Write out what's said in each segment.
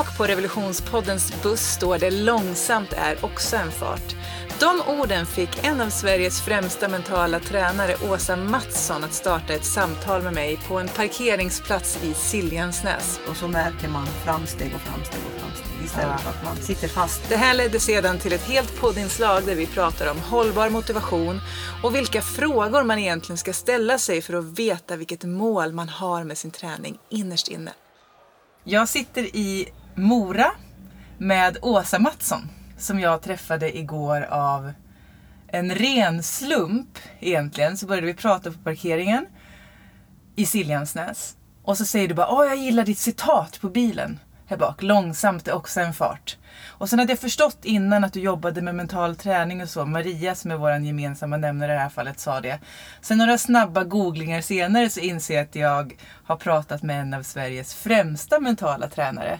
Bak på Revolutionspoddens buss står det “Långsamt är också en fart”. De orden fick en av Sveriges främsta mentala tränare, Åsa Mattsson, att starta ett samtal med mig på en parkeringsplats i Siljansnäs. Och så märker man framsteg och framsteg och framsteg istället för att man sitter fast. Det här ledde sedan till ett helt poddinslag där vi pratar om hållbar motivation och vilka frågor man egentligen ska ställa sig för att veta vilket mål man har med sin träning innerst inne. Jag sitter i Mora med Åsa Mattsson som jag träffade igår av en ren slump egentligen. Så började vi prata på parkeringen i Siljansnäs. Och så säger du bara, åh jag gillar ditt citat på bilen här bak. Långsamt är också en fart. Och sen hade jag förstått innan att du jobbade med mental träning och så. Maria som är vår gemensamma nämnare i det här fallet sa det. Sen några snabba googlingar senare så inser jag att jag har pratat med en av Sveriges främsta mentala tränare.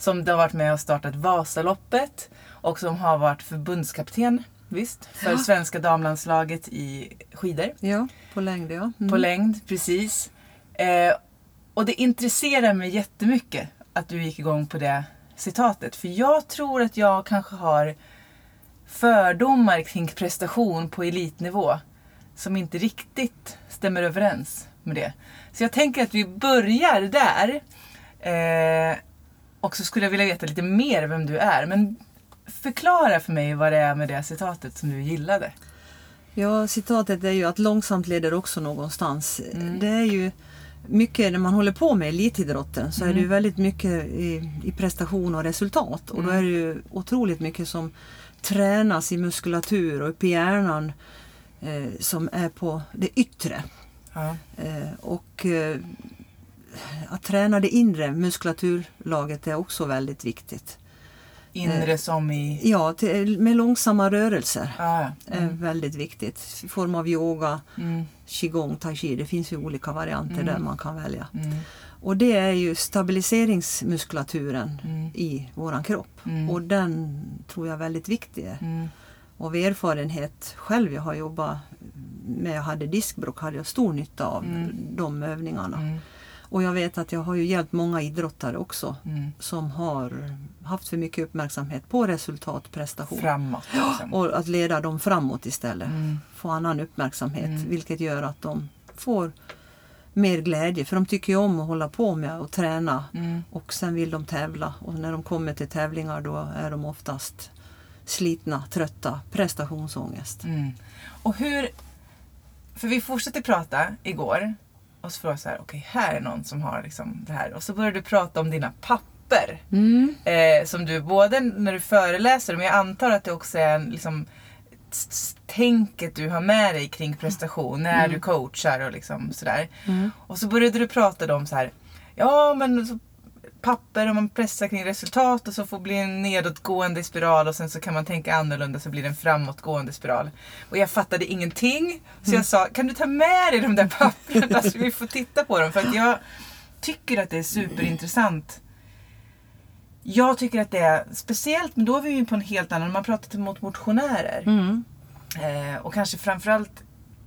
Som har varit med och startat Vasaloppet och som har varit förbundskapten Visst, för Ja. svenska damlandslaget i skidor. Ja, på längd ja. Mm. På längd, precis. Eh, och det intresserar mig jättemycket att du gick igång på det citatet. För jag tror att jag kanske har fördomar kring prestation på elitnivå som inte riktigt stämmer överens med det. Så jag tänker att vi börjar där. Eh, och så skulle jag vilja veta lite mer vem du är. Men förklara för mig vad det är med det citatet som du gillade. Ja, citatet är ju att långsamt leder också någonstans. Det är ju mycket när man håller på med elitidrotten så är det ju väldigt mycket i, i prestation och resultat. Och då är det ju otroligt mycket som tränas i muskulatur och uppe i hjärnan eh, som är på det yttre. Ja. Eh, och eh, att träna det inre muskulaturlaget är också väldigt viktigt. Inre som i... Ja, till, med långsamma rörelser ja. är väldigt viktigt. I form av yoga, Mm, qigong, tai chi. Det finns ju olika varianter där man kan välja. mm, Och det är ju stabiliseringsmuskulaturen Mm. i våran kropp. Mm. Och den tror jag är väldigt viktig. mm, Av erfarenhet själv, jag har jobbat med, jag hade diskbråck, hade jag stor nytta av de övningarna. Och jag vet att jag har ju hjälpt många idrottare också mm. som har haft för mycket uppmärksamhet på resultat, prestation. Framåt. Liksom. Och att leda dem framåt istället. Mm. Få annan uppmärksamhet Mm. vilket gör att de får mer glädje. För de tycker ju om att hålla på med och träna Mm. och sen vill de tävla. Och när de kommer till tävlingar då är de oftast slitna, trötta, prestationsångest. Mm. Och hur... För vi fortsatte prata igår och så frågade jag så här, okej här är någon som har liksom det här. Och så började du prata om dina papper. Mm. Eh, som du, både när du föreläser, men jag antar att det också är en, liksom, tänket du har med dig kring prestation när du coachar och liksom sådär. Mm. Och så började du prata om så här, ja men så papper och man pressar kring resultat och så får bli en nedåtgående spiral och sen så kan man tänka annorlunda så blir det en framåtgående spiral. Och jag fattade ingenting så jag sa, kan du ta med dig de där papperna så vi får titta på dem? För att jag tycker att det är superintressant. Jag tycker att det är speciellt, men då är vi ju på en helt annan, man pratar mot motionärer. Mm. Eh, och kanske framförallt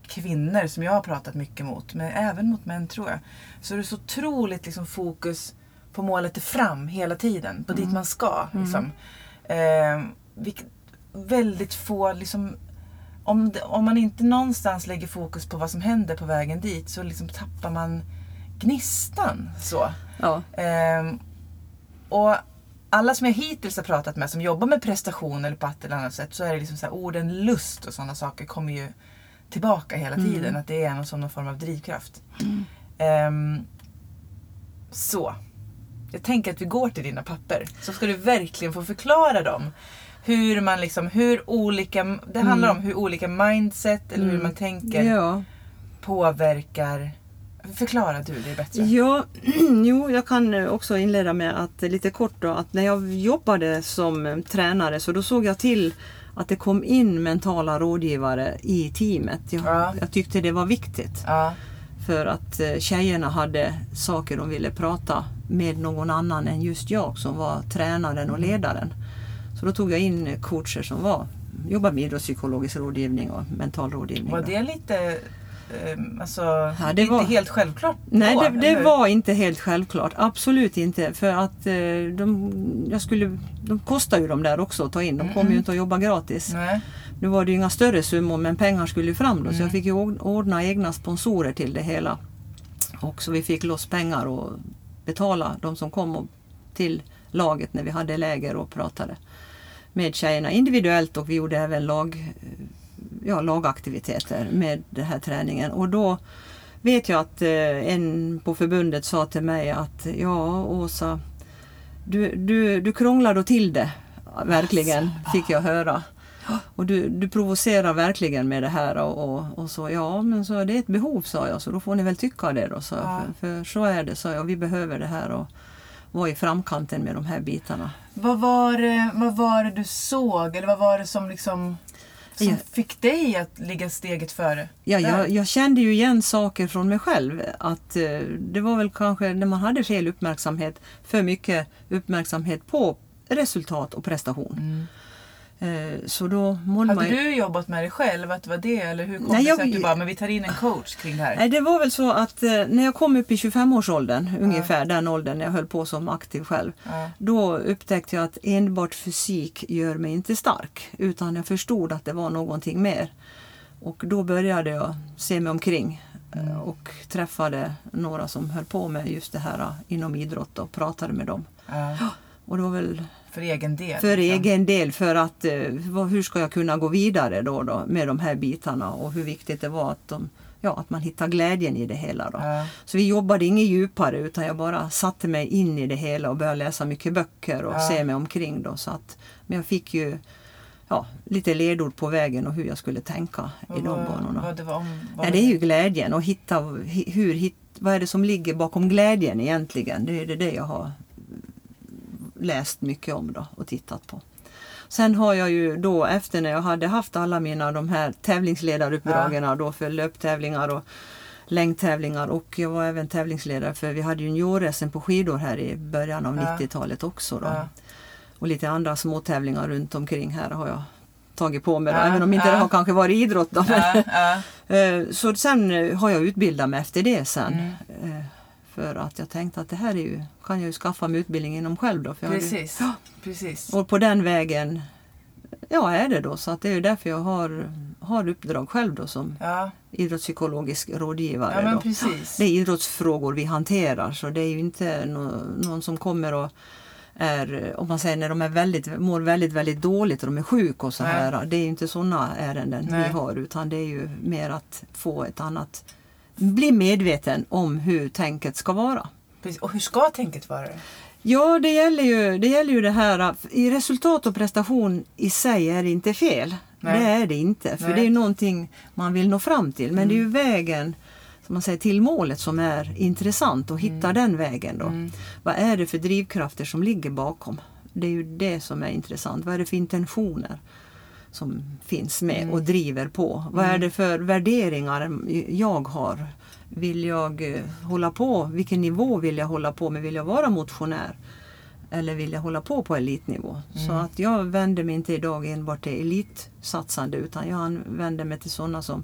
kvinnor som jag har pratat mycket mot, men även mot män tror jag. Så är det så otroligt liksom, fokus på målet är fram hela tiden, på dit man ska. Liksom. Eh, vilket, väldigt få, liksom, om, det, om man inte någonstans lägger fokus på vad som händer på vägen dit så liksom tappar man gnistan. Så. Ja. Ehm, och alla som jag hittills har pratat med som jobbar med prestation eller på ett eller annat sätt så är det liksom så här, orden lust och sådana saker kommer ju tillbaka hela tiden. Att det är någon, som någon form av drivkraft. Ehm, så. Jag tänker att vi går till dina papper. Så ska du verkligen få förklara dem. Hur man liksom, hur olika, det handlar om hur olika mindset eller hur man tänker ja. påverkar. Förklara du det bättre. Ja, jo, jag kan eh, också inleda med att lite kort då, att när jag jobbade som eh, tränare så då såg jag till att det kom in mentala rådgivare i teamet. Jag, Ja. jag tyckte det var viktigt Ja. För att eh, tjejerna hade saker de ville prata med någon annan än just jag som var tränaren och ledaren. Så då tog jag in coacher som var, jobbade med idrottspsykologisk rådgivning och mental rådgivning. Var det lite eh, alltså, Ja, det var- inte helt självklart Nej, då, det, det var inte helt självklart. Absolut inte. För att eh, de, jag skulle, de kostar ju de där också att ta in. De kommer ju inte att jobba gratis. Nej. Nu var det ju inga större summor men pengar skulle ju fram då så jag fick ju ord- ordna egna sponsorer till det hela. Och så vi fick loss pengar och betala de som kom och, till laget när vi hade läger och pratade med tjejerna individuellt och vi gjorde även lag, ja, lagaktiviteter med den här träningen. Och då vet jag att eh, en på förbundet sa till mig att ja Åsa, du, du, du krånglar då till det. Verkligen, fick jag höra. Och du, du provocerar verkligen med det här och, och, och så. Ja, men så det är ett behov sa jag, så då får ni väl tycka det då. Så, Ja. för, för så är det, så jag. Vi behöver det här och vara i framkanten med de här bitarna. Vad, var det, vad var det du såg eller vad var det som liksom som Ja. fick dig att ligga steget före? Ja, jag, jag kände ju igen saker från mig själv. Att eh, Det var väl kanske när man hade fel uppmärksamhet, för mycket uppmärksamhet på resultat och prestation. Eh, så då man Hade ju... du jobbat med det själv? Att det var det? Eller hur kom Nej, det jag- sig att du bara, men vi tar in en coach kring det här? Nej, det var väl så att eh, när jag kom upp i 25-årsåldern, ungefär den åldern när jag höll på som aktiv själv. Ja. Då upptäckte jag att enbart fysik gör mig inte stark. Utan jag förstod att det var någonting mer. Och då började jag se mig omkring eh, och träffade några som höll på med just det här eh, inom idrott och pratade med dem. Ja. Och det var väl För egen del? för liksom. egen del för att eh, vad- hur ska jag kunna gå vidare då, då med de här bitarna och hur viktigt det var att, de, ja, att man hittar glädjen i det hela. Då. Ja. Så vi jobbade inget djupare utan jag bara satte mig in i det hela och började läsa mycket böcker och Ja. se mig omkring. Då, så att, men jag fick ju ja, lite ledord på vägen och hur jag skulle tänka i de vad, banorna. vad det var om, vad Ja, det är ju glädjen och hitta hi- hur, hit, vad är det som ligger bakom glädjen egentligen. Det är det jag har läst mycket om då och tittat på. Sen har jag ju då efter när jag hade haft alla mina de här tävlingsledaruppdragen då för löptävlingar och längdtävlingar och jag var även tävlingsledare för vi hade junior-SM på skidor här i början av Ja. 90-talet också. Då. Ja. Och lite andra små tävlingar runt omkring här har jag tagit på mig. Då. Ja, Även om inte ja. det har kanske varit idrott. Då, men Ja, ja. Eh, Så sen eh, har jag utbildat mig efter det sen. Mm. För att jag tänkte att det här är ju, kan jag ju skaffa mig utbildning inom själv då. För jag hade- Precis. Precis. Och på den vägen ja, är det då. Så att det är ju därför jag har, har uppdrag själv då som Ja, idrottspsykologisk rådgivare. ja då. precis. Det är idrottsfrågor vi hanterar så det är ju inte nå- någon som kommer och är, om man säger när de är väldigt, mår väldigt, väldigt dåligt och de är sjuka och så Nej. här. Det är ju inte sådana ärenden Nej. vi har utan det är ju mer att få ett annat, bli medveten om hur tänket ska vara. precis. Och hur ska tänket vara? Ja, det gäller ju det, gäller ju det här att i resultat och prestation i sig är det inte fel. Nej. Det är det inte, för Nej. det är någonting man vill nå fram till. Men det är ju vägen som man säger, till målet som är intressant och hitta den vägen då. Mm. Vad är det för drivkrafter som ligger bakom? Det är ju det som är intressant. Vad är det för intentioner som finns med och driver på? Vad är det för värderingar jag har? Vill jag eh, hålla på? Vilken nivå vill jag hålla på med? Vill jag vara motionär? Eller vill jag hålla på på elitnivå? Så att jag vänder mig inte idag enbart till elitsatsande utan jag vänder mig till sådana som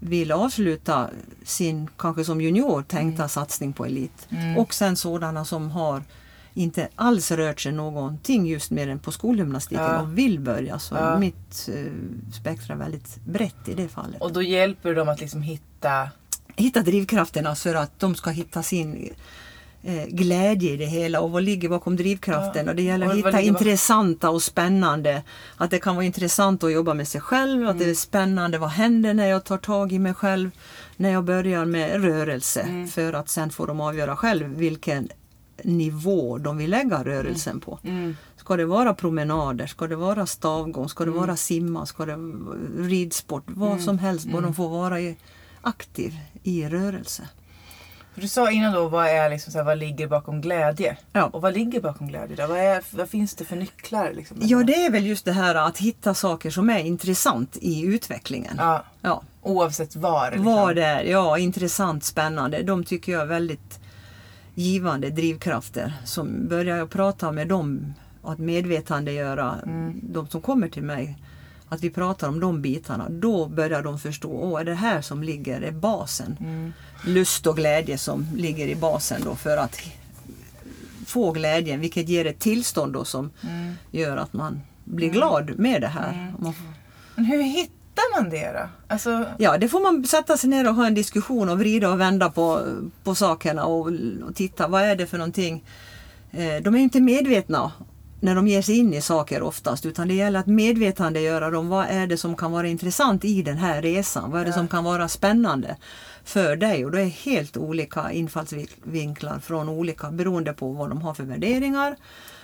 vill avsluta sin, kanske som junior, tänkta satsning på elit. Mm. Och sen sådana som har inte alls rört sig någonting just mer än på skolgymnastiken Ja. och vill börja. Så Ja. mitt eh, spektra är väldigt brett i det fallet. Och då hjälper dem att liksom hitta... Hitta drivkrafterna för att de ska hitta sin eh, glädje i det hela och vad ligger bakom drivkraften. Ja. Och det gäller att hitta intressanta och spännande. Att det kan vara intressant att jobba med sig själv, att Mm. det är spännande. Vad händer när jag tar tag i mig själv? När jag börjar med rörelse. Mm. För att sen får de avgöra själv vilken nivå de vill lägga rörelsen på. Mm. Ska det vara promenader? Ska det vara stavgång? Ska Mm. det vara simma? Ska det vara ridsport? Vad som helst, bara Mm. de får vara i, aktiv i rörelse. Du sa innan då, vad, är liksom så här, vad ligger bakom glädje? Ja. Och vad ligger bakom glädje då? Vad, är, vad finns det för nycklar? Liksom? Ja, det är väl just det här att hitta saker som är intressant i utvecklingen. Ja, Ja. oavsett var. Liksom. Vad det är, ja, intressant, spännande. De tycker jag är väldigt givande drivkrafter. Som börjar jag prata med dem, att medvetandegöra Mm. de som kommer till mig. att vi pratar om de bitarna, då börjar de förstå, åh, är det här som ligger, är basen. Mm. Lust och glädje som ligger i basen då för att få glädjen, vilket ger ett tillstånd då som Mm. gör att man blir glad med det här. Får- Men hur hittar man det då? Alltså, Ja, det får man sätta sig ner och ha en diskussion och vrida och vända på, på sakerna och, och titta, vad är det för någonting? Eh, de är inte medvetna när de ger sig in i saker oftast, utan det gäller att medvetandegöra dem. Vad är det som kan vara intressant i den här resan? Vad är det Ja. som kan vara spännande för dig? Och det är helt olika infallsvinklar från olika beroende på vad de har för värderingar,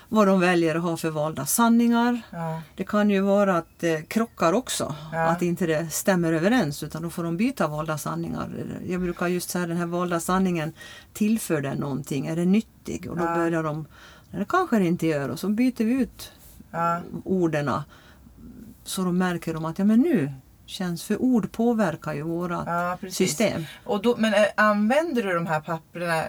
vad de väljer att ha för valda sanningar. ja. Det kan ju vara att det krockar också, Ja. att inte det stämmer överens utan då får de byta valda sanningar. Jag brukar just säga den här valda sanningen, tillför den någonting? Är den nyttig? Och då Ja. börjar de, nej det kanske det inte gör och så byter vi ut ja. orden så de märker de att ja men nu känns, för ord påverkar ju våra Ja, system. Och då, men eh, använder du de här papperna?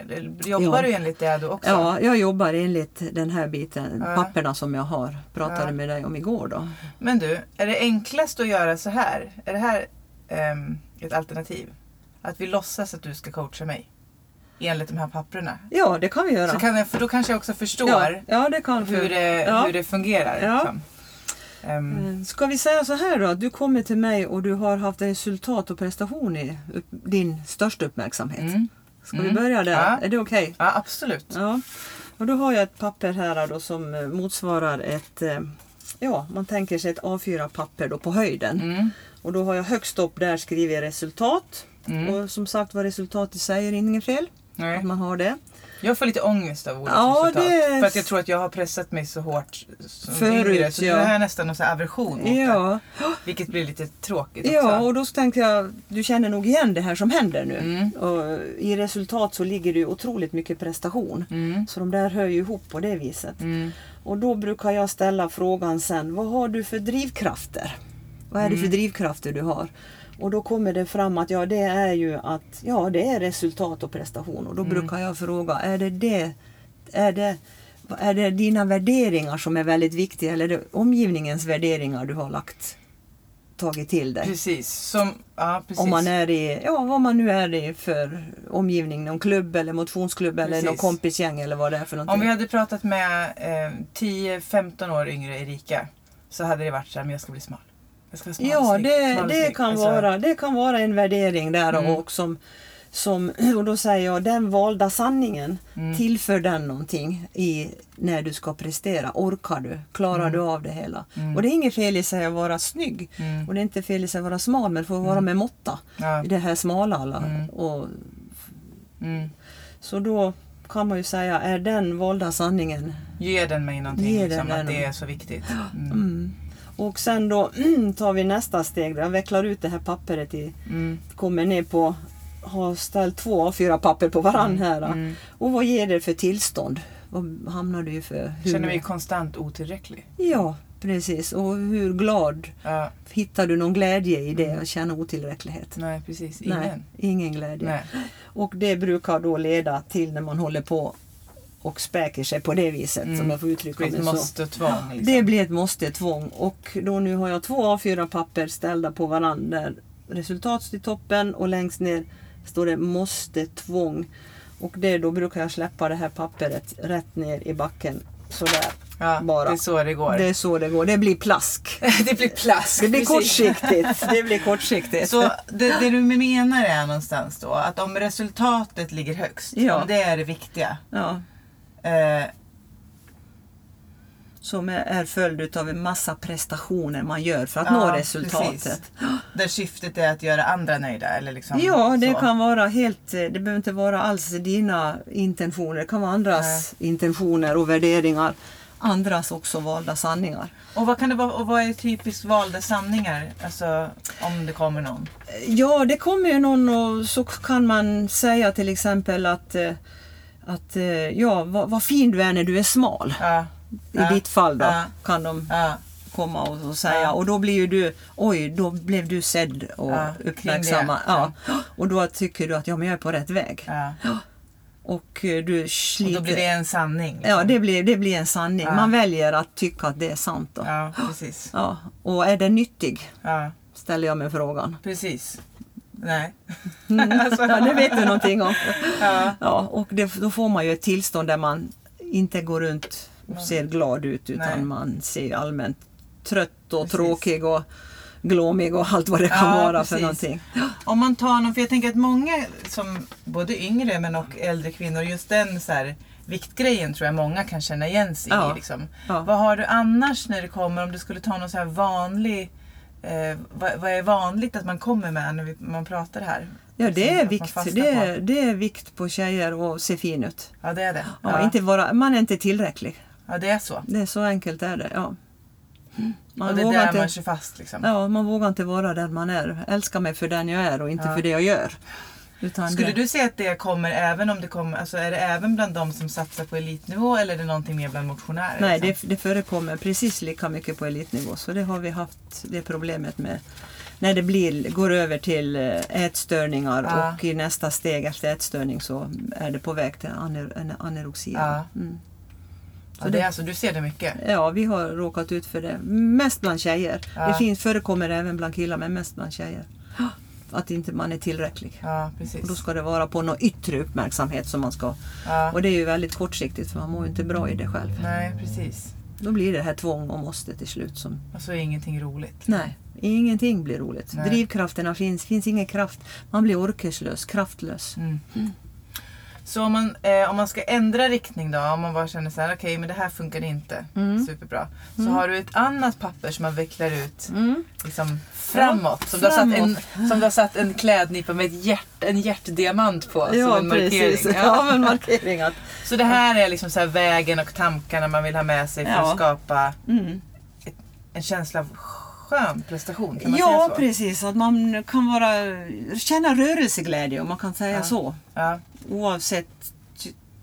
Jobbar Ja. du enligt det då också? Ja, jag jobbar enligt den här biten, Ja. papperna som jag har, pratade med dig om igår då. Men du, är det enklast att göra så här? Är det här ehm, ett alternativ? Att vi låtsas att du ska coacha mig? Enligt de här papperna? Ja, det kan vi göra. Så kan jag, för då kanske jag också förstår ja, ja, det kan hur, det, hur det fungerar. Liksom. Eh, Ska vi säga så här då, du kommer till mig och du har haft resultat och prestation i upp, din största uppmärksamhet. mm. Ska vi Mm. börja där? Ja. Är det okej? Ja, absolut. Ja. Och då har jag ett papper här då som eh, motsvarar ett, eh, ja man tänker sig ett A4-papper då på höjden. Mm. Och då har jag högst upp där skrivit resultat. Mm. Och som sagt vad resultatet säger inget fel Nej. att man har det. Jag får lite ångest av ordet Ja, resultat. det- För att jag tror att jag har pressat mig så hårt som Förut, yngre. Så ja. nu har jag nästan någon aversion mot det. Ja, Vilket blir lite tråkigt ja, också. och då tänkte jag, du känner nog igen det här som händer nu. Mm. Och I resultat så ligger det ju otroligt mycket prestation. Mm. Så de där hör ju ihop på det viset. Mm. Och då brukar jag ställa frågan sen, vad har du för drivkrafter? Vad är det för Mm. drivkrafter du har? Och då kommer det fram att ja, det är ju att ja, det är resultat och prestation. Och då Mm. brukar jag fråga, är det det? Är det, är det dina värderingar som är väldigt viktiga eller är det omgivningens värderingar du har lagt, tagit till dig? Precis. Som, ja, precis. Om man är i, ja vad man nu är i för omgivning, någon klubb eller motionsklubb eller Precis. någon kompisgäng eller vad det är för någonting. Om vi hade pratat med eh, 10-15 år yngre Erika så hade det varit så här, men jag ska bli smal. Ja, det, det, kan Alltså, vara, det kan vara en värdering där Mm. och som, som, och då säger jag den valda sanningen, Mm. tillför den någonting i, när du ska prestera? Orkar du? Klarar du av det hela? Mm. Och det är inget fel i sig att vara snygg Mm. och det är inte fel i sig att vara smal men det får vara med måtta. Ja. I det här smala alla. Mm. Och, Mm. så då kan man ju säga, är den valda sanningen Ger den mig någonting, den liksom, mig att det är så viktigt. Mm. Mm. Och sen då tar vi nästa steg. där Jag vecklar ut det här pappret i, Mm. kommer ner på, har ställt två av fyra papper på varann här. då. Mm. Och vad ger det för tillstånd? Vad hamnar du för humor? Känner mig konstant otillräcklig. Ja, precis. Och hur glad Ja, hittar du någon glädje i det att känna otillräcklighet? nej, precis. Ingen. Nej, ingen glädje. Nej. Och det brukar då leda till när man håller på och späker sig på det viset, Mm. som jag får uttrycka Det blir ett så. måste och tvång. Liksom. Det blir ett måste-tvång och då nu har jag två A4-papper ställda på varandra. Resultat står i toppen och längst ner står det måste-tvång. Och det, då brukar jag släppa det här pappret rätt ner i backen. Sådär. ja, bara. Det är så det går. Det är så det går. Det blir plask. det blir plask. Det blir precis. kortsiktigt. Det blir kortsiktigt. Så det, det du menar är någonstans då att om resultatet ligger högst, Ja. det är det viktiga. Ja, Eh, som är, följd av en massa prestationer man gör för att Ja, nå resultatet. precis. där syftet är att göra andra nöjda. Eller liksom Ja, det så. kan vara helt, det behöver inte vara alls dina intentioner. Det kan vara andras intentioner och värderingar. Andras också valda sanningar. Och vad kan det vara, och vad är typiskt valda sanningar? Alltså om det kommer någon. Ja, det kommer ju någon och så kan man säga till exempel att, eh, att eh, ja, vad, vad fin du är när du är smal. Ja, I Ja. ditt fall då Ja. kan de komma och, och säga och då blir ju du, oj, då blev du sedd och det. Ja. Och då tycker du att ja, men jag är på rätt väg. och eh, du Och sliter. då blir det en sanning. liksom. Ja, det blir, det blir en sanning. Man väljer att tycka att det är sant. Då. Ja, precis. Ja. Och är den nyttig? Ställer jag mig frågan. precis. Nej. Alltså, ja, det vet du någonting om. Ja. Ja, och det, då får man ju ett tillstånd där man inte går runt och ser glad ut utan Nej. man ser allmänt trött och Precis. tråkig och glåmig och allt vad det kan Ja, vara precis. för någonting. Om man tar någon, för jag tänker att många som både yngre men och äldre kvinnor, just den så här, viktgrejen tror jag många kan känna igen sig Ja. i. Liksom. Ja. Vad har du annars när det kommer, om du skulle ta någon så här vanlig, eh, vad, vad är vanligt att man kommer med när vi, man pratar här? Ja, det är vikt. Det är, det är vikt på tjejer och se fin ut. Ja, det är det. Ja, Inte vara, man är inte tillräcklig. ja det är så. Det är så enkelt är det. Ja. Man, och det är vågar där inte, man kör fast. Liksom. ja, man vågar inte vara den man är. Älska mig för den jag är och inte Ja. för det jag gör. Skulle det, du säga att det kommer även om det kommer, alltså är det även bland de som satsar på elitnivå eller är det någonting mer bland motionärer? Nej, liksom? det, det förekommer precis lika mycket på elitnivå. Så det har vi haft det problemet med. När det blir, går över till eh, ätstörningar Ja. och i nästa steg efter ätstörning så är det på väg till aner, anorexia. Ja. Mm. ja, det är alltså, du ser det mycket? Ja, vi har råkat ut för det. Mest bland tjejer. Det finns, förekommer även bland killar, men mest bland tjejer. Att inte man är tillräcklig. Ja, precis. Och då ska det vara på någon yttre uppmärksamhet som man ska. Ja. Och det är ju väldigt kortsiktigt för man mår ju inte bra i det själv. Nej, precis. Då blir det här tvång och måste till slut som Och så är ingenting roligt. Nej, ingenting blir roligt. Nej. Drivkrafterna finns, finns ingen kraft. Man blir orkeslös, kraftlös. Mm. Så om man, eh, om man ska ändra riktning då, om man bara känner så här, okej men det här funkar inte Mm. superbra. Så har du ett annat papper som man vecklar ut Mm. liksom framåt. Som, Du har satt en, som du har satt en klädnypa med ett hjärt, en hjärtdiamant på som en markering. Ja, Ja. men markering. Att, Så det här är liksom så vägen och tankarna man vill ha med sig för Ja. att skapa mm. en känsla av skön prestation. Kan man Ja, säga så? precis. Att man kan vara, känna rörelseglädje om man kan säga Ja. så. Ja, Oavsett,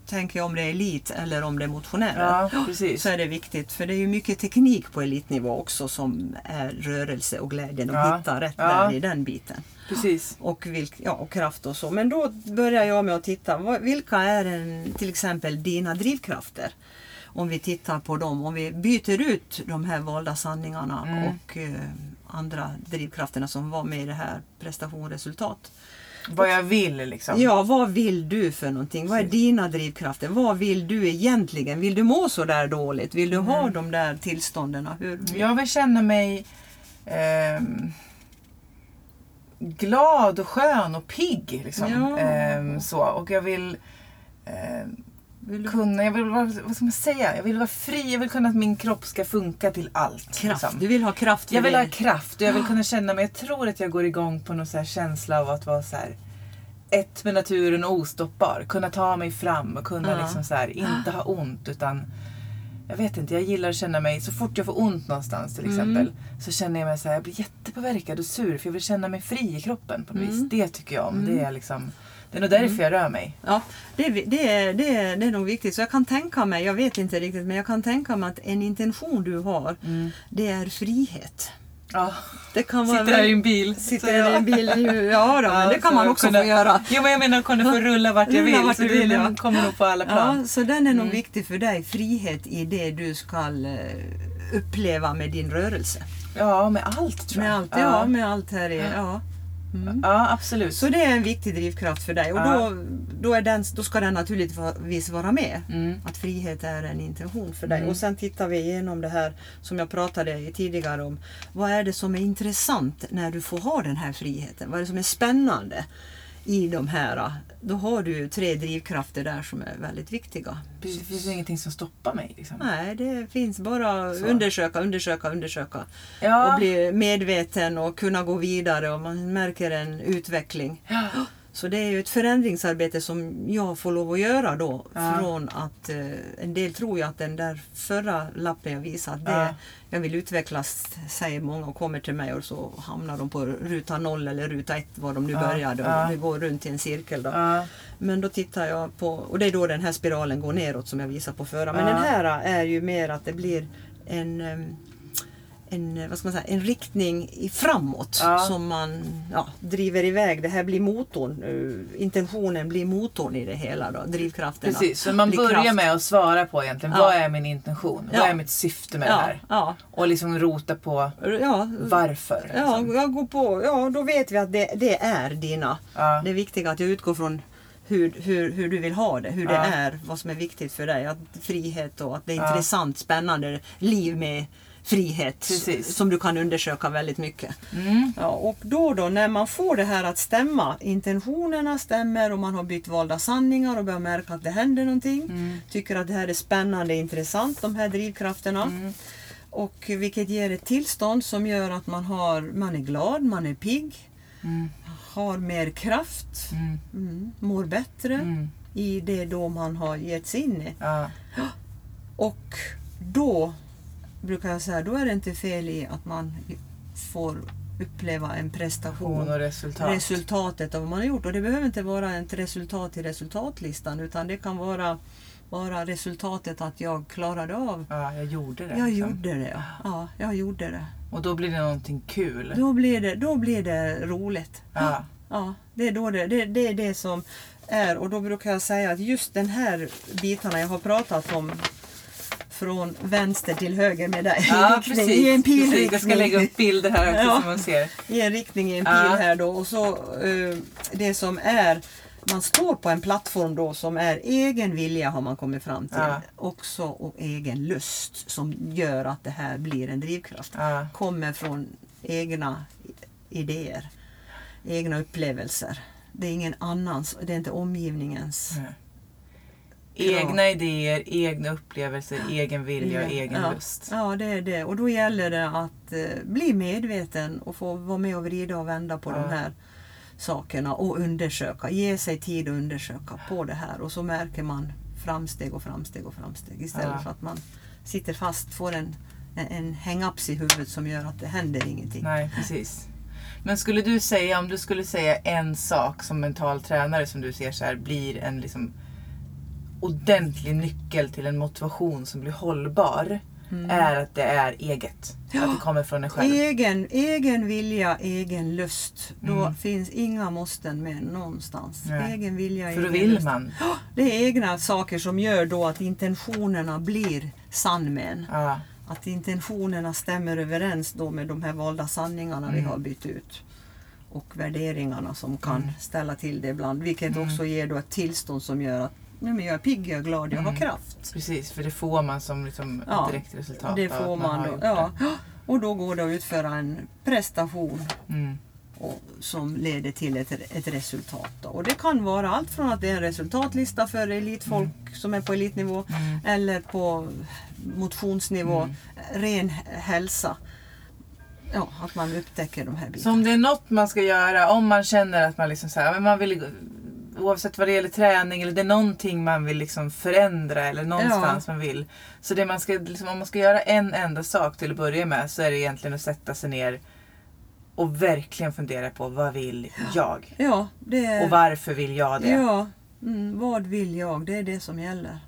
tänker jag om det är elit eller om det är motionärer. ja. Så är det viktigt, för det är ju mycket teknik på elitnivå också som är rörelse och glädjen och Ja. hitta rätt Ja. där i den biten. precis. och, vilk, ja, och kraft och så. Men då börjar jag med att titta, vilka är en, till exempel dina drivkrafter? Om vi tittar på dem, om vi byter ut de här valda sanningarna Mm. och eh, andra drivkrafterna som var med i det här prestation resultat. Vad jag vill liksom. Ja, vad vill du för någonting? Vad är dina drivkrafter? Vad vill du egentligen? Vill du må så där dåligt? Vill du Mm. ha de där tillstånden? Hur? Jag vill känna mig ehm, glad och skön och pigg. Liksom. Ja. Ehm, så. Och jag vill ehm, Vill kunna, jag vill vara, vad ska man säga? Jag vill vara fri, jag vill kunna att min kropp ska funka till allt. kraft? liksom. Du vill ha kraft Jag vill ha kraft och jag vill kunna känna mig, jag tror att jag går igång på någon så känsla av att vara så här ett med naturen och ostoppbar. Kunna ta mig fram och kunna Ja. liksom så här, inte ha ont utan jag vet inte, jag gillar att känna mig, så fort jag får ont någonstans till Mm. exempel så känner jag mig så här, jag blir jättepåverkad och sur för jag vill känna mig fri i kroppen på något Mm. vis. Det tycker jag om. Det är liksom det är nog därför jag rör mig. Ja, det, det, är, det, är, det är nog viktigt. Så jag kan tänka mig, jag vet inte riktigt, men jag kan tänka mig att en intention du har, det är frihet. Ja. Det kan vara Sitter här i en bil. Sitter i en bil, ja då, men det kan man också kunna, få göra. Jo men jag menar kunna få rulla vart jag Rulla vill. vart så det vill, ja. den kommer nog på alla plan. Ja, så den är nog Mm. viktig för dig, frihet i det du ska eh, uppleva med din rörelse. Ja, med allt tror jag. Med allt, ja, med allt här i, ja. Ja, absolut. Så det är en viktig drivkraft för dig och Ja. då, då, är den, då ska den naturligtvis vara med. Mm. Att frihet är en intention för dig. Mm. Och sen tittar vi igenom det här som jag pratade tidigare om. Vad är det som är intressant när du får ha den här friheten? Vad är det som är spännande i de här? Då har du tre drivkrafter där som är väldigt viktiga. Det finns ju ingenting som stoppar mig. Liksom. Nej, det finns bara Så. undersöka, undersöka, undersöka. Ja. Och bli medveten och kunna gå vidare och man märker en utveckling. Ja. Så det är ju ett förändringsarbete som jag får lov att göra då. Ja. Från att eh, en del tror ju att den där förra lappen jag visade, att det, Ja. jag vill utvecklas, säger många och kommer till mig och så hamnar de på ruta noll eller ruta ett var de nu Ja. började. Och Ja. Det går runt i en cirkel då. Ja. Men då tittar jag på, och det är då den här spiralen går neråt som jag visade på förra. Men Ja. den här är ju mer att det blir en, em, en, vad ska man säga, en riktning framåt Ja. som man ja, driver iväg. Det här blir motorn. eh, intentionen blir motorn i det hela. Då, drivkraften. att Precis, så man börjar kraft. med att svara på egentligen Ja. vad är min intention? Ja. Vad är mitt syfte med det Ja, här? ja, Och liksom rota på ja, varför. ja, liksom. jag går på, ja, då vet vi att det, det är dina. Ja. Det är viktigt att jag utgår från hur, hur, hur du vill ha det, hur det Ja. är, vad som är viktigt för dig. Att frihet och att det är Ja. intressant, spännande liv med frihet Precis. som du kan undersöka väldigt mycket. Mm. Ja, och då då när man får det här att stämma, intentionerna stämmer och man har bytt valda sanningar och börjar märka att det händer någonting. Mm. Tycker att det här är spännande, intressant, de här drivkrafterna. Mm. Och vilket ger ett tillstånd som gör att man, har, man är glad, man är pigg, Mm. har mer kraft, Mm. mm, mår bättre Mm. i det då man har gett sig in i. Ja. Och då brukar jag säga, då är det inte fel i att man får uppleva en prestation. Och resultat. Resultatet av vad man har gjort. Och det behöver inte vara ett resultat i resultatlistan utan det kan vara bara resultatet att jag klarade av. ja, jag gjorde det. Jag liksom. gjorde det, ja. ja. Jag gjorde det. Och då blir det någonting kul. Då blir det, då blir det roligt. Ja. Ja, det är, då det, det, det är det som är och då brukar jag säga att just den här bitarna jag har pratat om från vänster till höger med dig. Ja, i, riktning. I en precis. pilriktning. Jag ska lägga upp bilder här också Ja. så man ser. I en riktning i en pil Ja. här då. Och så eh, det som är man står på en plattform då som är egen vilja har man kommit fram till. Ja. Också och egen lust som gör att det här blir en drivkraft. Ja. Kommer från egna idéer, egna upplevelser. Det är ingen annans, det är inte omgivningens. Nej. Egna idéer, egna upplevelser, egen vilja och egen ja. lust. Ja, det är det. Och då gäller det att eh, bli medveten och få vara med och vrida och vända på Ja. de här sakerna och undersöka. Ge sig tid att undersöka på det här och så märker man framsteg och framsteg och framsteg istället Ja. för att man sitter fast, får en, en, en hang-ups i huvudet som gör att det händer ingenting. Nej, precis. Men skulle du säga, om du skulle säga en sak som mental tränare som du ser så här blir en liksom ordentlig nyckel till en motivation som blir hållbar. Är att det är eget. Att det kommer från en själv. Egen, egen vilja, egen lust. Då Mm. finns inga måsten med någonstans. Nej. Egen vilja, För då vill lust. man. Det är egna saker som gör då att intentionerna blir sann med en. Ja, Att intentionerna stämmer överens då med de här valda sanningarna vi Mm. har bytt ut. Och värderingarna som kan Mm. ställa till det ibland. Vilket Mm. också ger då ett tillstånd som gör att men jag är pigg, jag är glad, jag har Mm. kraft. precis. För det får man som liksom Ja, ett direkt resultat Det av får att man har då. Ja. Och då går det att utföra en prestation det. Mm. och, som leder till ett, ett resultat. Då. Och det kan vara allt från att det är en resultatlista för elitfolk som är på elitnivå Mm. eller på motionsnivå, Mm. ren hälsa. Ja, att man upptäcker de här Så bitarna. om det är något man ska göra, om man känner att man liksom så här, men man vill oavsett vad det gäller träning eller det är någonting man vill liksom förändra eller någonstans man vill. Så det man ska, liksom, om man ska göra en enda sak till att börja med så är det egentligen att sätta sig ner och verkligen fundera på vad vill jag? Ja, är... Och varför vill jag det? Ja, mm, vad vill jag? Det är det som gäller.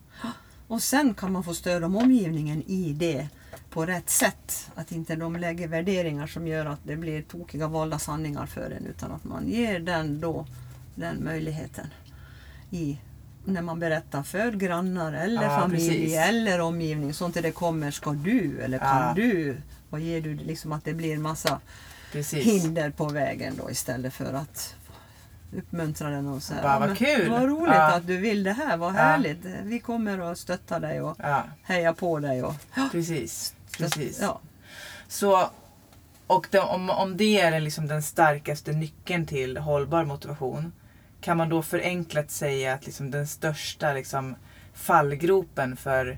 Och sen kan man få stöd om omgivningen i det på rätt sätt. Att inte de lägger värderingar som gör att det blir tokiga valda sanningar för en utan att man ger den då den möjligheten i när man berättar för grannar eller Ja, familj precis. eller omgivning. Så inte det kommer, ska du eller kan Ja. du? Vad ger du? Liksom att det blir massa Precis. hinder på vägen då istället för att uppmuntra den och säga Bara, vad kul." Vad roligt Ja. att du vill det här, vad härligt. Vi kommer att stötta dig och Ja, heja på dig. Och, precis. precis. Ja. Så, och det, om, om det är liksom den starkaste nyckeln till hållbar motivation kan man då förenklat säga att liksom den största liksom fallgropen för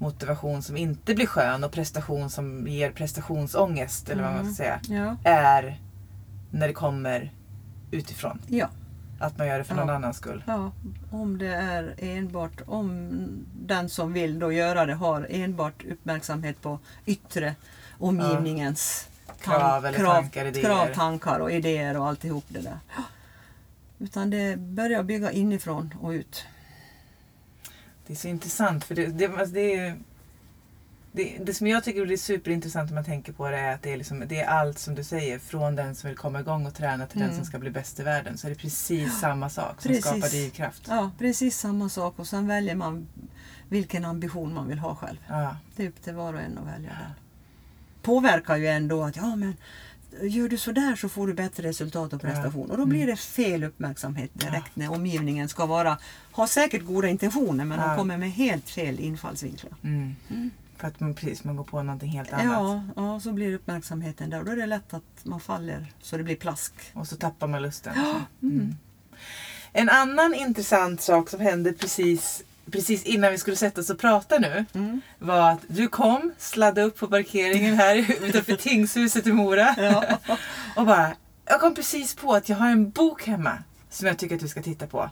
motivation som inte blir skön och prestation som ger prestationsångest eller vad man Mm. ska säga Ja. är när det kommer utifrån. Ja. Att man gör det för Ja. någon annans skull. ja, om det är enbart om den som vill då göra det har enbart uppmärksamhet på yttre omgivningens Krav eller tankar, krav, tankar och idéer och alltihop det där. Utan det börjar bygga inifrån och ut. Det är så intressant för det, det, alltså det det det, som jag tycker är superintressant om man tänker på det är att det är, liksom, det är allt som du säger. Från den som vill komma igång och träna till Mm. den som ska bli bäst i världen. Så är det precis samma sak som Precis. skapar drivkraft. Ja, precis samma sak och sen väljer man vilken ambition man vill ha själv. Ja. Det är upp till var och en att välja den. Påverkar ju ändå att ja men gör du sådär så får du bättre resultat och prestation. Och då blir det fel uppmärksamhet direkt när omgivningen ska vara, ha säkert goda intentioner men Ja. de kommer med helt fel infallsvinklar. Mm. För att man, precis, man går på någonting helt annat. Ja, ja, så blir uppmärksamheten där då är det lätt att man faller så det blir plask. Och så tappar man lusten. Mm. En annan intressant sak som hände precis, precis innan vi skulle sätta oss och prata nu Mm. var att du kom, sladdade upp på parkeringen här utanför tingshuset i Mora. Ja. Och bara, jag kom precis på att jag har en bok hemma som jag tycker att du ska titta på.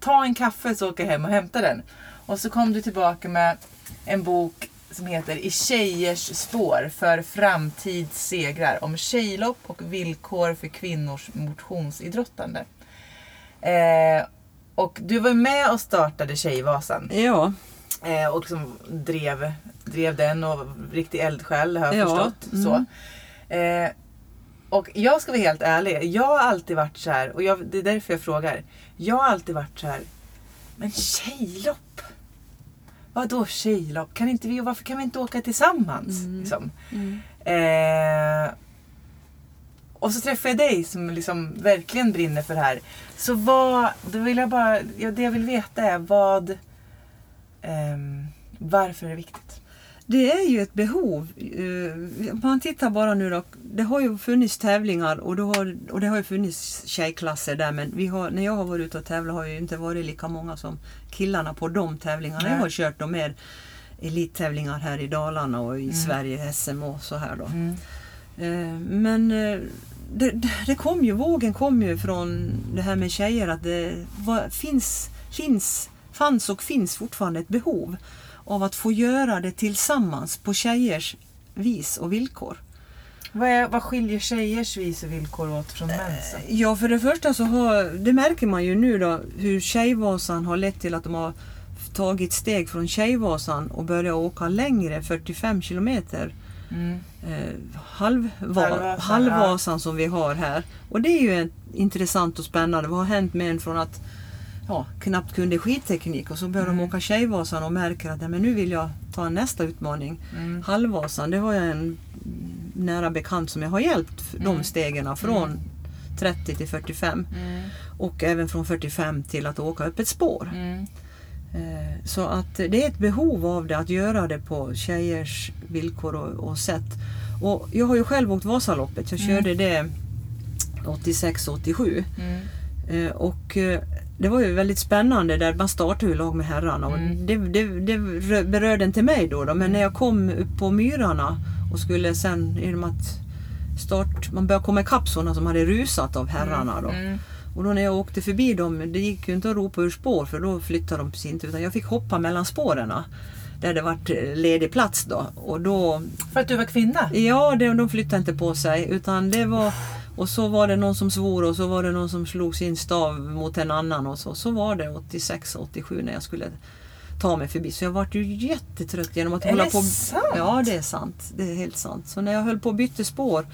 Ta en kaffe så åker jag hem och hämtar den. Och så kom du tillbaka med en bok som heter I tjejers spår för framtidssegrar om tjejlopp och villkor för kvinnors motionsidrottande. Eh, och du var med och startade Tjejvasan ja, eh, och liksom drev, drev den och riktig eldsjäl har jag Ja, förstått. mm. Så. Eh, och jag ska vara helt ärlig, jag har alltid varit så här, och jag, det är därför jag frågar. Jag har alltid varit så här, men tjejlopp? Vadå tjejlopp? Kan inte vi, varför kan vi inte åka tillsammans? Mm. Liksom? mm. Eh, och så träffade jag dig som liksom verkligen brinner för det här. Så vad, då vill jag bara, ja, det jag vill veta är vad, ehm, varför är det viktigt? Det är ju ett behov. Eh, man tittar bara nu då. Det har ju funnits tävlingar och, då har, och det har ju funnits tjejklasser där men vi har, när jag har varit ute och tävlat har ju inte varit lika många som killarna på de tävlingarna. Nej. Jag har kört de mer elittävlingar här i Dalarna och i Mm. Sverige, SM och så här då. Mm. Eh, Men eh, det, det- kom ju, vågen kom ju från det här med tjejer att det var, finns, finns, fanns och finns fortfarande ett behov av att få göra det tillsammans på tjejers vis och villkor. Vad, är, vad skiljer tjejers vis och villkor åt från mäns? då? Ja, för det första så har, det märker man ju nu då, hur Tjejvasan har lett till att de har tagit steg från Tjejvasan och börjat åka längre, 45 kilometer. Mm. eh, halvva, Halvvasan, halvvasan som vi har här. Och det är ju en, intressant och spännande. Vad har hänt med en från att ja, knappt kunde skidteknik och så börjar Mm. de åka Tjejvasan och märker att ja, men nu vill jag ta nästa utmaning. Mm. Halvvasan, det har jag en nära bekant som jag har hjälpt f- de Mm. stegen från Mm. 30 till 45 Mm. och även från 45 till att åka upp ett spår. Mm. Eh, Så att det är ett behov av det, att göra det på tjejers villkor och, och sätt. Och jag har ju själv åkt Vasaloppet, jag Mm. körde det 86-87. Mm. Eh, Och eh, det var ju väldigt spännande där man startade ju lag med herrarna och Mm. det, det, det rö- berörde inte mig då, då men när jag kom upp på myrarna och skulle sen, med att start, man började komma ikapp sådana som hade rusat av herrarna då. Och då när jag åkte förbi dem, det gick ju inte att ropa ur spår för då flyttade de precis inte utan jag fick hoppa mellan spåren. Där det vart eh, ledig plats då. Och då, För att du var kvinna? ja det, de flyttade inte på sig utan det var och så var det någon som svor och så var det någon som slog sin stav mot en annan och så. Så var det 86-87 när jag skulle ta mig förbi. Så jag vart ju jättetrött genom att Är hålla det på. sant? Ja det är sant. Det är helt sant. Så när jag höll på och bytte spår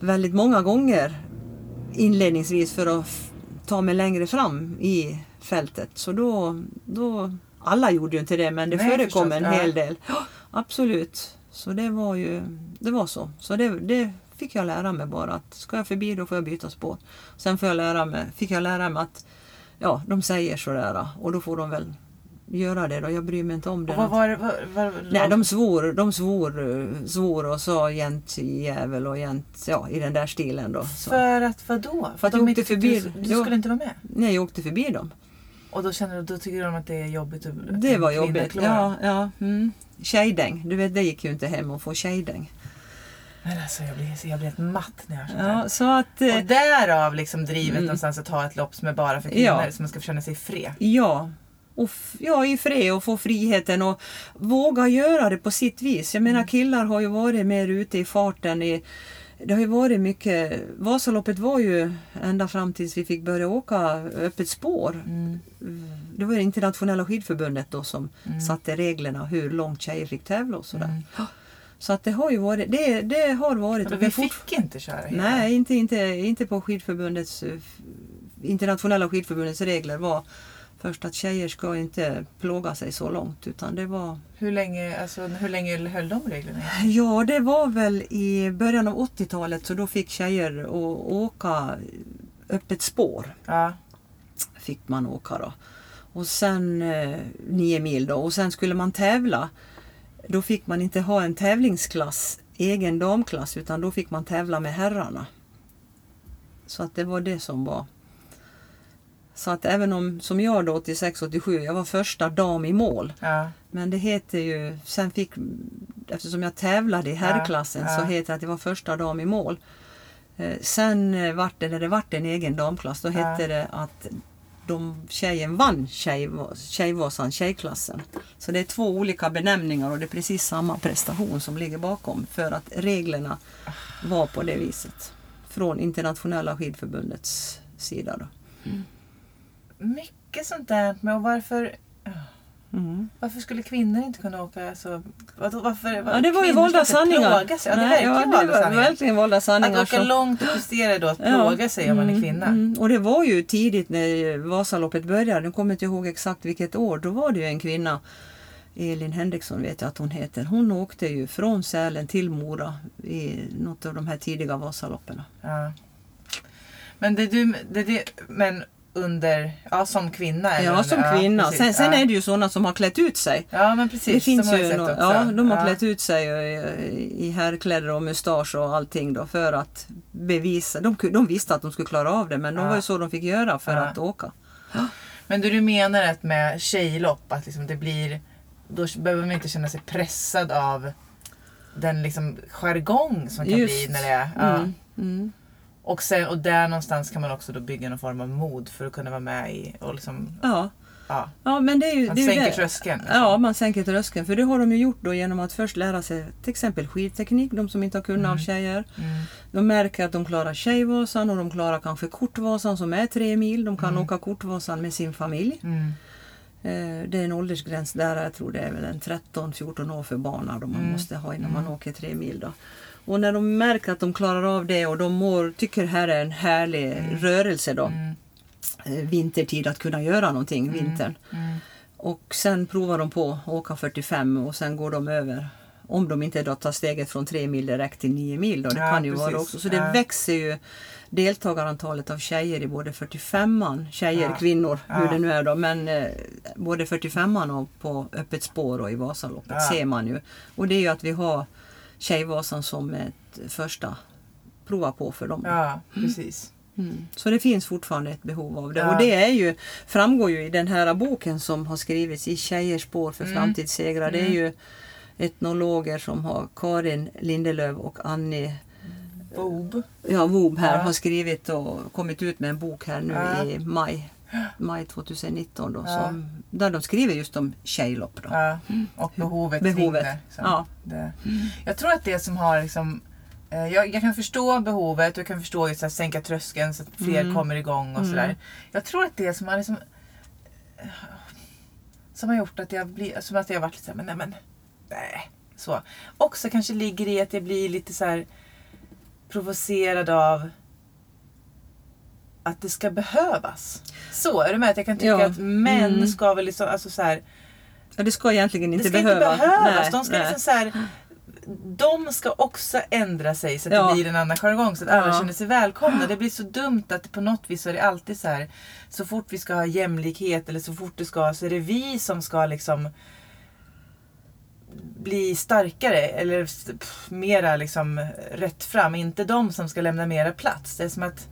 väldigt många gånger inledningsvis för att ta mig längre fram i fältet. Så då, då alla gjorde ju inte det men det Nej, förekom förstås, en hel del. Ja, absolut. Så det var ju, det var så. Så det, det fick jag lära mig bara att ska jag förbi då får jag byta spår. Sen får jag lära mig, fick jag lära mig att ja, de säger sådär och då får de väl göra det då. Jag bryr mig inte om det. Och vad var det? Vad, vad, Nej, de svor, de svor, svor och sa jämt jävel och jämt, ja i den där stilen då. Så. För att vadå? För att de jag åkte förbi- Du, du skulle inte vara med? Nej, jag åkte förbi dem. Och då känner du, då tycker de att det är jobbigt? Att, Det var jobbigt. Ja, ja. Mm. Tjejdäng, du vet det gick ju inte hem att få tjejdäng. Men alltså jag blir, jag blir helt matt när jag hör sånt. Ja, så att, eh, Och därav liksom drivet Mm. någonstans att ha ett lopp som är bara för kvinnor, Ja. så man ska känna sig fri. ja. Och ja, i fred och få friheten och våga göra det på sitt vis. Jag menar killar har ju varit mer ute i farten i Det har ju varit mycket, Vasaloppet var ju ända fram tills vi fick börja åka öppet spår. Mm. Det var det internationella skidförbundet då som Mm. satte reglerna hur långt tjejer fick tävla och sådär. Mm. Så att det har ju varit, det, det har varit. Men vi fick inte köra hela. Nej, inte, inte, inte på skidförbundets, internationella skidförbundets regler var först att tjejer ska inte plåga sig så långt utan det var Hur länge, alltså, hur länge höll de reglerna? Ja, det var väl i början av 80-talet så då fick tjejer åka öppet spår. Ja. Fick man åka då. Och sen eh, nio mil då och sen skulle man tävla. Då fick man inte ha en tävlingsklass, egen damklass, utan då fick man tävla med herrarna. Så att det var det som var. Så att även om, som jag då 86-87, jag var första dam i mål. ja. Men det heter ju, sen fick, eftersom jag tävlade i herrklassen Ja, ja. så heter det att det var första dam i mål. Eh, sen eh, vart det, när det vart en egen damklass, då Ja. hette det att de, tjejen vann tjejva- Tjejvasan, tjejklassen. Så det är två olika benämningar och det är precis samma prestation som ligger bakom för att reglerna var på det viset. Från internationella skidförbundets sida. Då. Mycket sånt där. Men varför, Mm. varför skulle kvinnor inte kunna åka? Alltså, vadå, varför, Ja, det var ju valda sanningar. Plåga sig. Ja, det är Nej, ja, det valda var sanningar. verkligen valda sanningar. Att åka som- långt och prestera då, att Ja. plåga sig om man är Mm, kvinna. mm. Och det var ju tidigt när Vasaloppet började, nu kommer inte ihåg exakt vilket år, då var det ju en kvinna, Elin Henriksson vet jag att hon heter, hon åkte ju från Sälen till Mora i något av de här tidiga Vasaloppen. Ja. Men det du, det, det, men under, ja som kvinna? eller Ja, under- som kvinna. precis, sen sen ja. är det ju sådana som har klätt ut sig. Ja men precis, det finns de ju också. ja, de har Ja. klätt ut sig i, i herrkläder och mustasch och allting då för att bevisa. De, de visste att de skulle klara av det men de Ja. var ju så de fick göra för Ja. att åka. Men du, du menar att med tjejlopp, att liksom det blir, då behöver man inte känna sig pressad av den liksom jargong som kan Just. bli när det är... Ja. Mm, mm. Och, sen, och där någonstans kan man också då bygga någon form av mod för att kunna vara med i och liksom, Ja. ja, Ja, men det är ju, man det är sänker det. tröskeln. Liksom. Ja, man sänker tröskeln. För det har de ju gjort då genom att först lära sig till exempel skidteknik, de som inte har kunnat av Mm. tjejer. Mm. De märker att de klarar Tjejvasan och de klarar kanske Kortvasan som är tre mil. De kan Mm. åka Kortvasan med sin familj. Mm. Eh, Det är en åldersgräns där, jag tror det är väl en 13-14 år för barn då man Mm. måste ha innan man åker tre mil. Då. Och när de märker att de klarar av det och de mår, tycker det här är en härlig rörelse då, Mm. eh, vintertid att kunna göra någonting vintern. Mm. Och sen provar de på att åka 45 och sen går de över. Om de inte då tar steget från 3 mil direkt till 9 mil då. Det Ja, kan ju precis. vara också. Så det Ja. växer ju deltagarantalet av tjejer i både 45an, tjejer, Ja. kvinnor, hur det nu är då. Men eh, både 45an och på öppet spår och i Vasaloppet ser man ju. Och det är ju att vi har Tjejvasan som ett första prova på för dem. Ja, precis. Mm. Så det finns fortfarande ett behov av det. Ja. Och det är ju, framgår ju i den här boken som har skrivits i Tjejers spår för Mm. framtidssegrar. Det är ju etnologer som har Karin Lindelöf och Annie Bob. ja, Wob här Ja. har skrivit och kommit ut med en bok här nu Ja. i maj. Maj 2019 då, Ja. som, där de skriver just om tjejlopp. Då. Ja, och behovet, Behovet, kring det. liksom. ja. det. Jag tror att det som har liksom eh, jag, jag kan förstå behovet och jag kan förstå just att sänka tröskeln så att fler Mm. kommer igång och Mm. sådär. Jag tror att det som har liksom eh, som har gjort att jag blir, som att jag har varit lite såhär, men nej men nej. Så. Också kanske ligger i att jag blir lite så här provocerad av att det ska behövas. Så, är du med? Att jag kan tycka Ja. att män Mm. ska väl liksom, alltså så här, Ja, det ska egentligen inte det ska behöva. inte behövas. Nej, de ska nej. liksom så här, de ska också ändra sig så att Ja. det blir en annan jargong så att alla Ja. känner sig välkomna. Det blir så dumt att på något vis så är det alltid så här så fort vi ska ha jämlikhet eller så fort det ska så är det vi som ska liksom bli starkare eller pff, mera liksom rätt fram. Inte de som ska lämna mera plats. Det är som att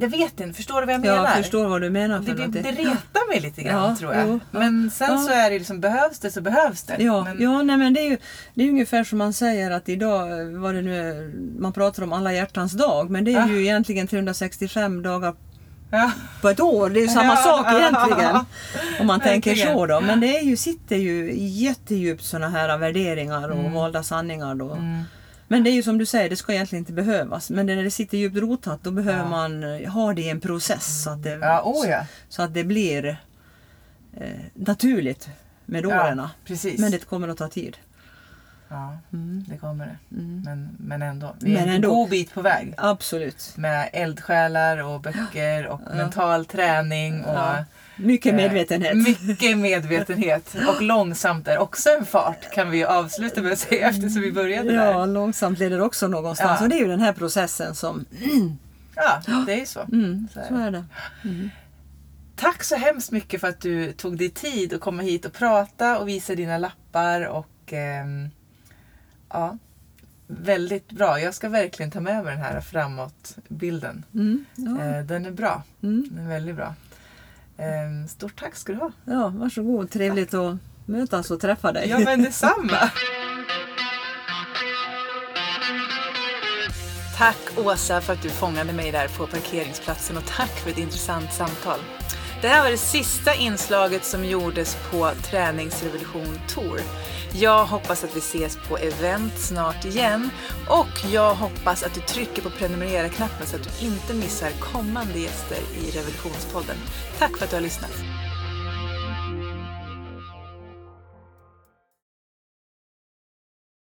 jag vet inte, förstår du vad jag menar? Jag förstår vad du menar. För Det, det, det retar mig lite grann Ja, tror jag. jo. Men sen Ja. så är det liksom, behövs det så behövs det. Ja, men, ja nej, men det är ju det är ungefär som man säger att idag, vad det nu är, man pratar om alla hjärtans dag, men det är Ah. ju egentligen 365 dagar ja. på ett år. Det är ju samma Ja. sak egentligen. Om man tänker så då. Men det är ju, sitter ju jättedjupt sådana här värderingar och Mm. valda sanningar då. Mm. Men det är ju som du säger, det ska egentligen inte behövas. Men när det sitter djupt rotat då behöver Ja. man eh, ha det i en process så att det, Ja, oh ja. så att det blir eh, naturligt med åren. Men det kommer att ta tid. Ja, Mm. det kommer det. Men, men ändå. Vi är Men en ändå. god bit på väg. Absolut. Med eldsjälar och böcker och mental träning. Och, Ja. Mycket eh, medvetenhet. mycket medvetenhet. Och långsamt är också en fart kan vi avsluta med att säga eftersom vi började Ja, där. långsamt leder också någonstans. Ja. Och det är ju den här processen som... Ja, det är ju så. Mm, Så är så är det. Tack så hemskt mycket för att du tog dig tid att komma hit och prata och visa dina lappar. Och ehm, ja, Väldigt bra. Jag ska verkligen ta med mig den här framåt-bilden. Mm, ja, Eh, den är bra. mm, Den är väldigt bra. Ehm, stort tack ska du ha. ja, varsågod. Trevligt att mötas och träffa dig. Ja men detsamma. Tack Åsa för att du fångade mig där på parkeringsplatsen och tack för ett intressant samtal. Det här var det sista inslaget som gjordes på Träningsrevolution Tour. Jag hoppas att vi ses på event snart igen och jag hoppas att du trycker på prenumerera-knappen så att du inte missar kommande gäster i Revolutionspodden. Tack för att du har lyssnat.